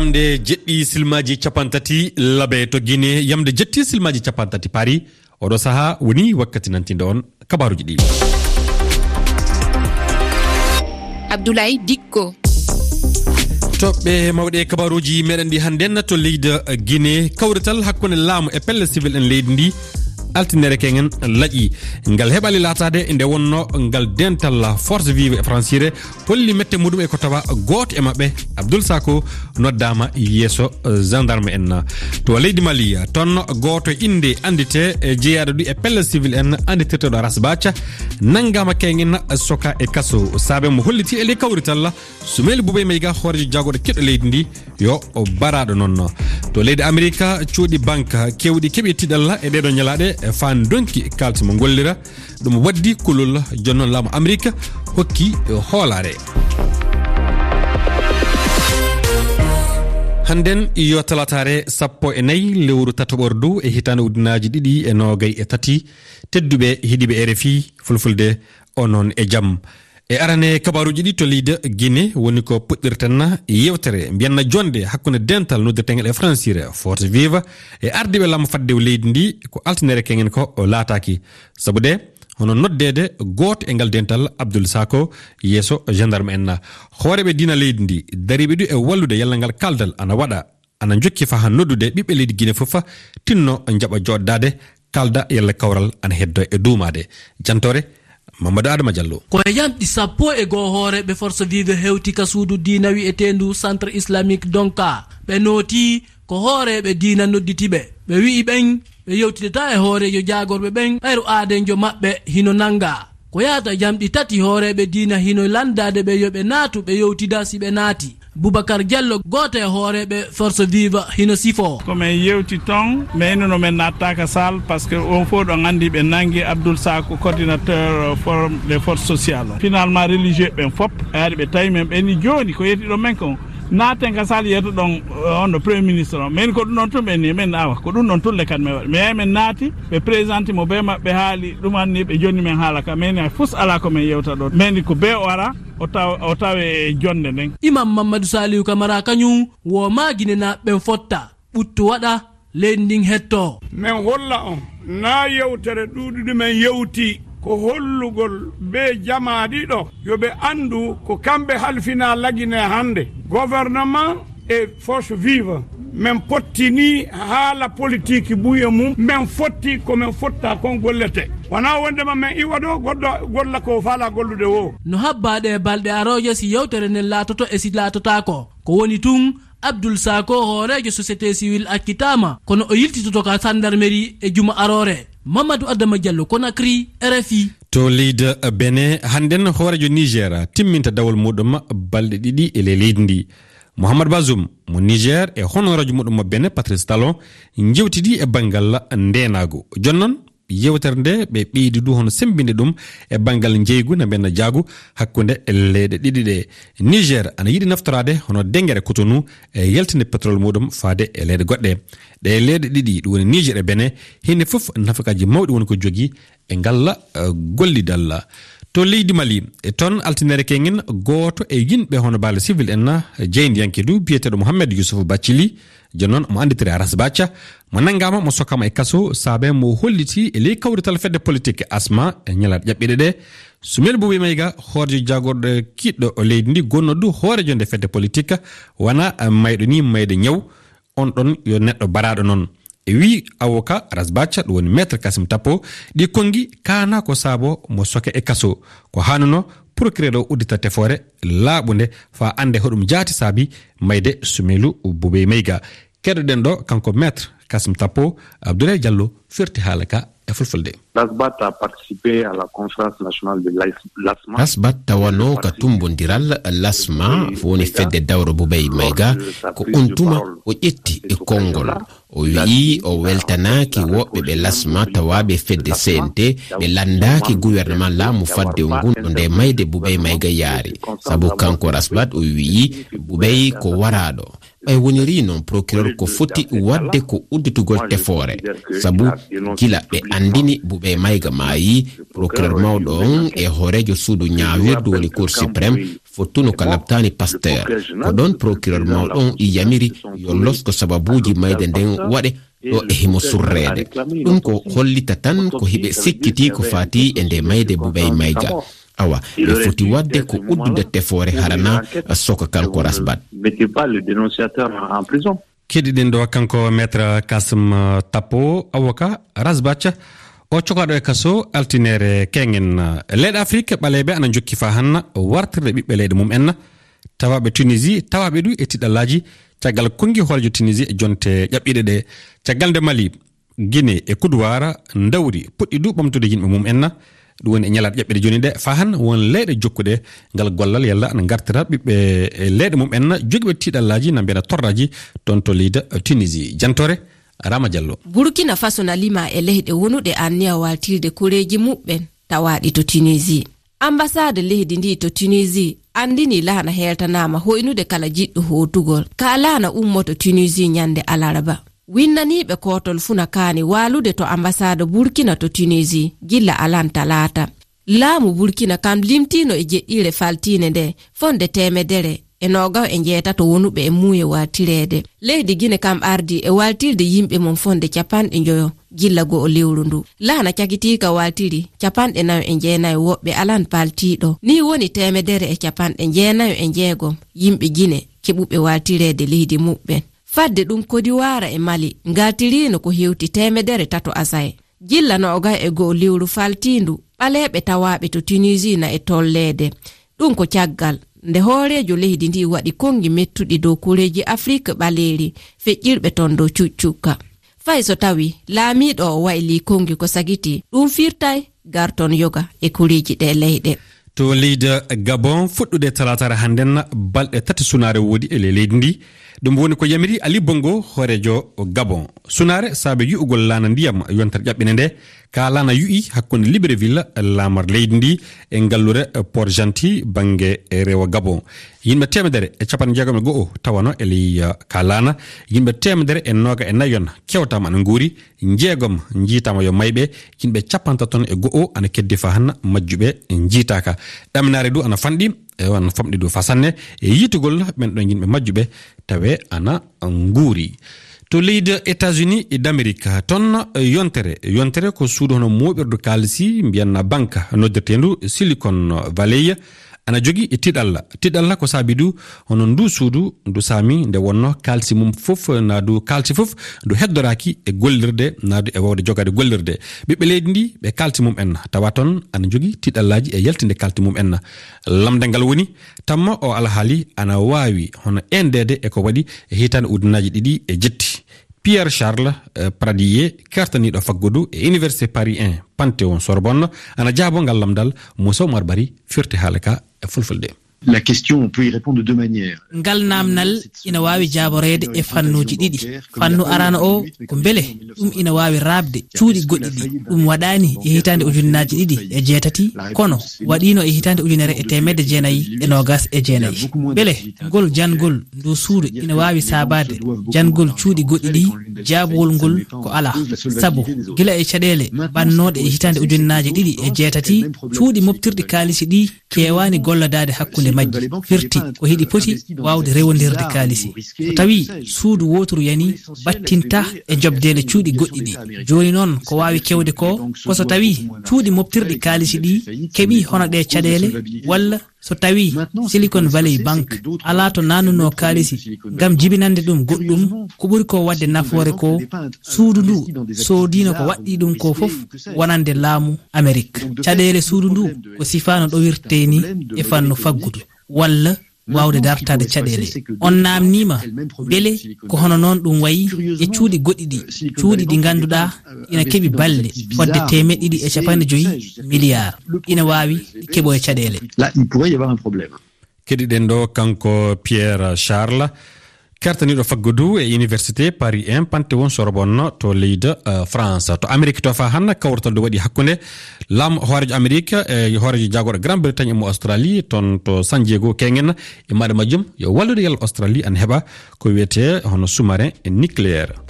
yamde jeɗɗi silmaji capantati labe to guine yamde jetti silmaji capantati paari oɗo saaha woni wakkati nantinde on kabaruji ɗi. Abdoulaye dikko. Toɓɓe mawɗe kabaruji meɗen ɗi hannden to leydi guine kawrital hakkunde laamu e pelle civil en leydi ndi. altinere kegen laaƴi ngal heɓali latade nde wonno ngal dental force vive e francire holli mette muɗum e ko tawa goto e mabɓe abdoul sako noddama yesso eh, gendarme en. To leydi mali toon goto inde andite eh, jeeyaɗo ɗi e pelle civil en anditirteɗo aras bathia nanggama kegen soka e kaso. Saabe mo holliti e ley kawrital sumeli boubay mayga hoorejo jagoɗo keɗɗo leydi ndi yo baraɗo noon to leydi amérique cuuɗi banque kewɗi keɓi tiɗalla e ɗeɗo ñalaɗe E fan donki e kalta mo gollira ɗum waddi kullol jonnon laamu amérique hokki e hoolare hannden yo talatare sappo e nayyi lewru tatoɓordu e hitande ujunaji ɗiɗi e nogay e tati. Tedduɓe hiɗiɓe rfi fulfulde onon e jaam. e arane kabaruji ɗi to leydi guine woni ko puɗɗirten yewtere. Mbiyanna jonde hakkude dental noddirteguel e francire force vive. E ardiɓe lamma fadde leydi ndi ko altinere keŋen ko laataki saabu de hono noddede goto e ngal dental abdoul sako yeeso gendarme en hooreɓe dina leydi ndi dariɓe ɗu e wallude yalla ngal kaldal ana waɗa ana jokki fa ha noddude ɓiɓɓe leydi guine foof tinno jaɓa joɗdade kalda yalla kawral ana heddo e duumade jantore mamadou adama diallo. Koye yamɗi sappo e goo hooreɓe force vive hewti ka suudu dina wi'etendu centre islamique donka. Ɓe nooti ko hooreɓe dina nodditiɓe. Ɓe wi'i ɓen ɓe yewtideta e hoorejo jagorɓe ɓen. Ɓayru aadenjo maɓɓe hino nanga ko yahata jamɗi tati hooreɓe dina hino landade ɓe yo ɓe naatu ɓe yewtida si ɓe naati. boubacar diallo goto e hooreɓe force vive hino sifo. Komin yewti ton mayno no min nattaka sall par ce que on fof ɗon anndi ɓe nangui abdoul sako coordinateur euh, des forces sociales. Finalement religieux ɓen fof ɓe ari ɓe tawi men ɓeni joni ko yettiɗo men kon naaten ka sal yeeto ɗon eh, on ɗo premier ministre o min ko ɗum ɗon tun ɓen ni min awa. Ko ɗum ɗon tulle kadi min waɗi. Mi yehi min naati ɓe présenté mo be maɓɓe haali ɗumanni ɓe jonni men haala ka. Min fus ala komin yewta ɗo min ko be o ara o taw o tawe e jonde nden. Imam mamadou saliou camara kañum wo maguine guinenaɓeɓen fotta. Ɓuttu waɗa leydi ndin hetto. Min holla on. Na yewtere ɗuɗuɗu min yewti. ko hollugol be jamaɗiɗo yoɓe andu ko kamɓe halfina lagine hande gouvernement e force vive min pottini haala politique ɓuya mum min fotti komin fotta kon gollete wona wondema min iwa ɗo goɗɗo golla ko faala gollude wo no habbaɗe balɗe aroje si yewtere nden laatoto e si laatotako ko woni tun abdoul sako hoorejo société civil akkitama kono o yiltitoto ka sandarmerie e juma arore mamadou adama diallo conakry rfi to leydi benin hannden hoorejo niger timminta dawol muɗum balɗe ɗiɗi e ley leydi ndi. Mouhamadou basum mo niger e honorajo muɗum mo bene patrice talon jewtidi e banggal ndenago jonnon yewtere nde ɓe ɓeydi du hono sembinde ɗum e banggal jeygu no mbenna jaagu hakkunde leyɗe ɗiɗi ɗe. Niger ana yiɗi naftorade hono dengere cotonu e yaltinde pétrole muɗum faade e leyɗe goɗɗe. Ɗe leyɗe ɗiɗi ɗum woni niger e bene hinde fof nafakaji mawɗi woni ko jogui e ngalla e gollidal to leydi mali e toon altinere kengen gooto e yimɓe hono baale civil en jeyndiyanke du biyeteɗo mouhammed yousufu bathily joni noon mo anditiri aras bacca mo nanggama mo sokkama e kaso saabe mo holliti e ley kawrital fedde politique asma e ñalaɗe ƴaɓɓiɗe ɗe. Sumel boubi mayga hoorjo jagorɗo kiɗɗo e leydi ndi gonnodu hoorejo nde fedde politique. Wona mayɗo ni mayde ñaw on ɗon yo neɗɗo baraɗo noon. e wi awoka rasbacha ɗum woni maître kasim tappo ɗi kongi kana ko saabo mo soke e kaso. Ko hanuno procureur o uddita tefore laaɓunde fa ande hoɗum jaati saabi mayde sumelu boubey mayga keɗoɗen ɗo kanko maître kasim tappo abdoulaye diallo firti haala ka e fulfulde. Asbat tawano ka tumbodiral lasma woni fedde dawro boubey mayga ko on tuma o ƴetti e konngol. o wi'i o weltanaki woɓɓe ɓe lasma tawaɓe fedde cnt ɓe landaki gouvernement laamu fadde ngunɗo nde mayde boubey mayga yaari sabu kanko rasbat o wi'i boubey ko waraɗo ɓaywoniri noon procureur ko foti wadde ko udditugol tefoore. Sabu gila ɓe andini buɓe mayga maayi procureur mawɗo on e hoorejo suudu ñaawirdu woni cour suprême fottuno ka labtani pasteur. Ko ɗon procureur mawɗon yamiri yo losko sababuji mayde nden waɗe ɗo e himo surrede. Ɗum ko hollita tan ko hiɓe sikkiti ko fati e nde mayde buɓey mayga awa ɓe foti wadde ko uddude tefoore harana soka kanko rasbat. Keɗiɗen ɗo kanko maître kasum tappo awoka rasbatca o cokaɗo e kaso altinere kengen uh, leyɗe afrique ɓaleɓe ana jokki fa hanna wartirde ɓiɓɓe leyɗe mum en tawaɓe tunisie tawaɓe ɗu e tiɗallaji. Caggal kongi hooljo tunisie e jonte ƴaɓɓiɗe ɗe. Caggal nde mali guine e kudowara dawri puɗɗi du ɓamtude yimɓe mum en ɗum woni e ñalaɗe ƴaɓɓiɗe joni ɗe. Fa han won leyɗe jokkuɗe ngal gollal yalla ana gartira ɓiɓɓe e leyɗe mum en jogiɓe tiɗallaji na mbiyana torraji toon to leyda tunisie. Jantore rama diallo burkina faso na lima e leyɗe wonuɗe anniya waltirde kureji muɓɓen tawaɗi to tunisie ambassade leydi ndi to tunisie andini laana heltanama hoynude kala jiɗɗo hotugol. Ka laana ummoto tunisie nyande alaraba. Winnaniɓe kotol funa kani walude to ambassade burkina to tunisie gilla alan talata. Laamu burkina kam limtino e jeɗɗire faltine nde fonde temedere. e nogaw e jeetato wonuɓe e muuye watirede leydi guine kam ardi e waltirde yimɓe mum fonde capanɗe joyo gilla go o lewru ndu. Laana cakitika waltiri capanɗe nayo e jeenayo woɓɓe alan paltiɗo ni woni temedere e capanɗe jeenayo e jeegom yimɓe guine keɓuɓe waltirede leydi muɓɓen. Fadde ɗum kodi kodiwara e mali ngaltirino ko hewti temedere tato asaye. Gilla noga e go'o lewru faltindu ɓaleɓe tawaɓe to tunisi na e tolleede. Ɗum ko caggal. nde hoorejo leydi ndi waɗi kongi mettuɗi dow kureji afrique ɓaleeri feƴƴirɓe ton dow cuccukka fay so tawi laamiɗo o wayli kongi ko sagiti ɗum firtay garton yoga e kureji ɗe leyɗe. To leydi gabon fuɗɗude talatare hannden balɗe tati sunaare woodi e ley leydi ndi. Ɗum woni ko yamiri ali bongo hoorejo gabon. Sunaare saabe yu'ugol laana ndiyam yontere ƴaɓɓine nde. kalana yu'i hakkunde libreville lamar leydi ndi e gallure port gentil banggue rewa gabon. Yimɓe temedere e capanɗe jeegom e goo tawano e ley uh, kalana. Yimɓe temedere e noga e nayon kewtama e ana guuri jeegom jiitama yo mayɓe. Yimɓe capantaton e goo ana keddi fa hanna majjuɓe jiitaka ɗaminare du ana fanɗi e ana famɗi du fasanne e yitugol ɓen ɗon yimɓe majjuɓe tawe ana guuri to leydi états unis e d'amérique toon yontere yontere ko suudu hono moɓirdu kaalisi mbiyanna banque noddirtendu silicon valley. ana jogui e tiɗalla tiɗalla ko saabi du hono ndu suudu ndu saami nde wonno kalsi mum fof na du kalsi fof ndu heddoraki e gollirde nadu e wawde jogade gollirde. Ɓiɓɓe leydi ndi ɓe kalti mum en tawa toon ana jogui tiɗallaji e yaltinde kalti mum en lamde ngal woni tamma o alhaali ana wawi hono endede eko waɗi e hitande ujunaji ɗiɗi e jetti. Pierre charles eh, pradier kertaniɗo faggudu e université paris 1 panthéon sorbonne. Ana jaabo ngal lamdal moussa oumar bari firti haala ka e fulfulde. la question on peut y répondre de deux manières ngal namdal ina waawi jaaboreede e fannuuji ɗiɗi. fannu arana o ko mbele ɗum ina waawi raabde cuuɗi goɗɗi ɗi ɗum waɗaani e hitaande ujunnaaji ɗiɗi e jeetati kono waɗiino e hitaande ujunere e temedde jeenayi e nogas e jeenayi. mbele ngol janngol ndu suudu ina waawi saabaade. janngol cuuɗi goɗɗi ɗi jaabowol ngol ko alaa sabu. gila e caɗeele ɓannooɗe e hitaande ujunnaaji ɗiɗi e jeetati cuuɗi moftirɗi kaalisi ɗi keewaani golladaade hakkunde ɓernde majji. Firti e ko heɗi poti wawde rewodirde kaalisi. so tawi suudu wotoru yani battinta e jobdele cuuɗi goɗɗi ɗi. joni noon ko wawi kewde ko koso tawi cuuɗi moftirɗi kaalisi ɗi keeɓi hono ɗe caɗele walla so tawi silicon valley banque ala to nanuno kaalisi gam jibinande ɗum goɗɗum ko ɓuri ko wadde nafoore ko suudu ndu. soodino ko waɗɗi ɗum ko fof wonande laamu amérique. caɗele suudu ndu ko sifano ɗowirte ni e fannu faggudu walla wawde dartade caɗele. On namnima beele ko hono noon ɗum wayi e cuuɗi goɗɗi ɗi. Cuuɗi ɗi ganduɗa ina keeɓi balle fodde temeɗɗe ɗiɗi e capanɗe joyi milliard. Ina wawi keeɓo e caɗele keɗiɗen ɗo kanko pierre charles. kertaniɗo faggo dow e université paris 1 pantewon sorbonne to leydi euh, france. To amérique to fa hanna kawrital ɗo waɗi hakkude laamu hoorejo amérique e hoorejo jagoɗo grand bretagne mo australie toon to san diego kengen e maɗa majjum yo wallude yal australie ana heeɓa ko wiyete hono sous marin e nucléaire.